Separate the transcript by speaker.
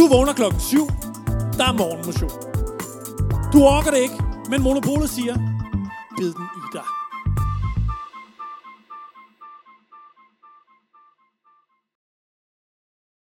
Speaker 1: Du vågner klokken 7. Der er morgenmotion. Du orker det ikke, men Monopolet siger, bid den i dig.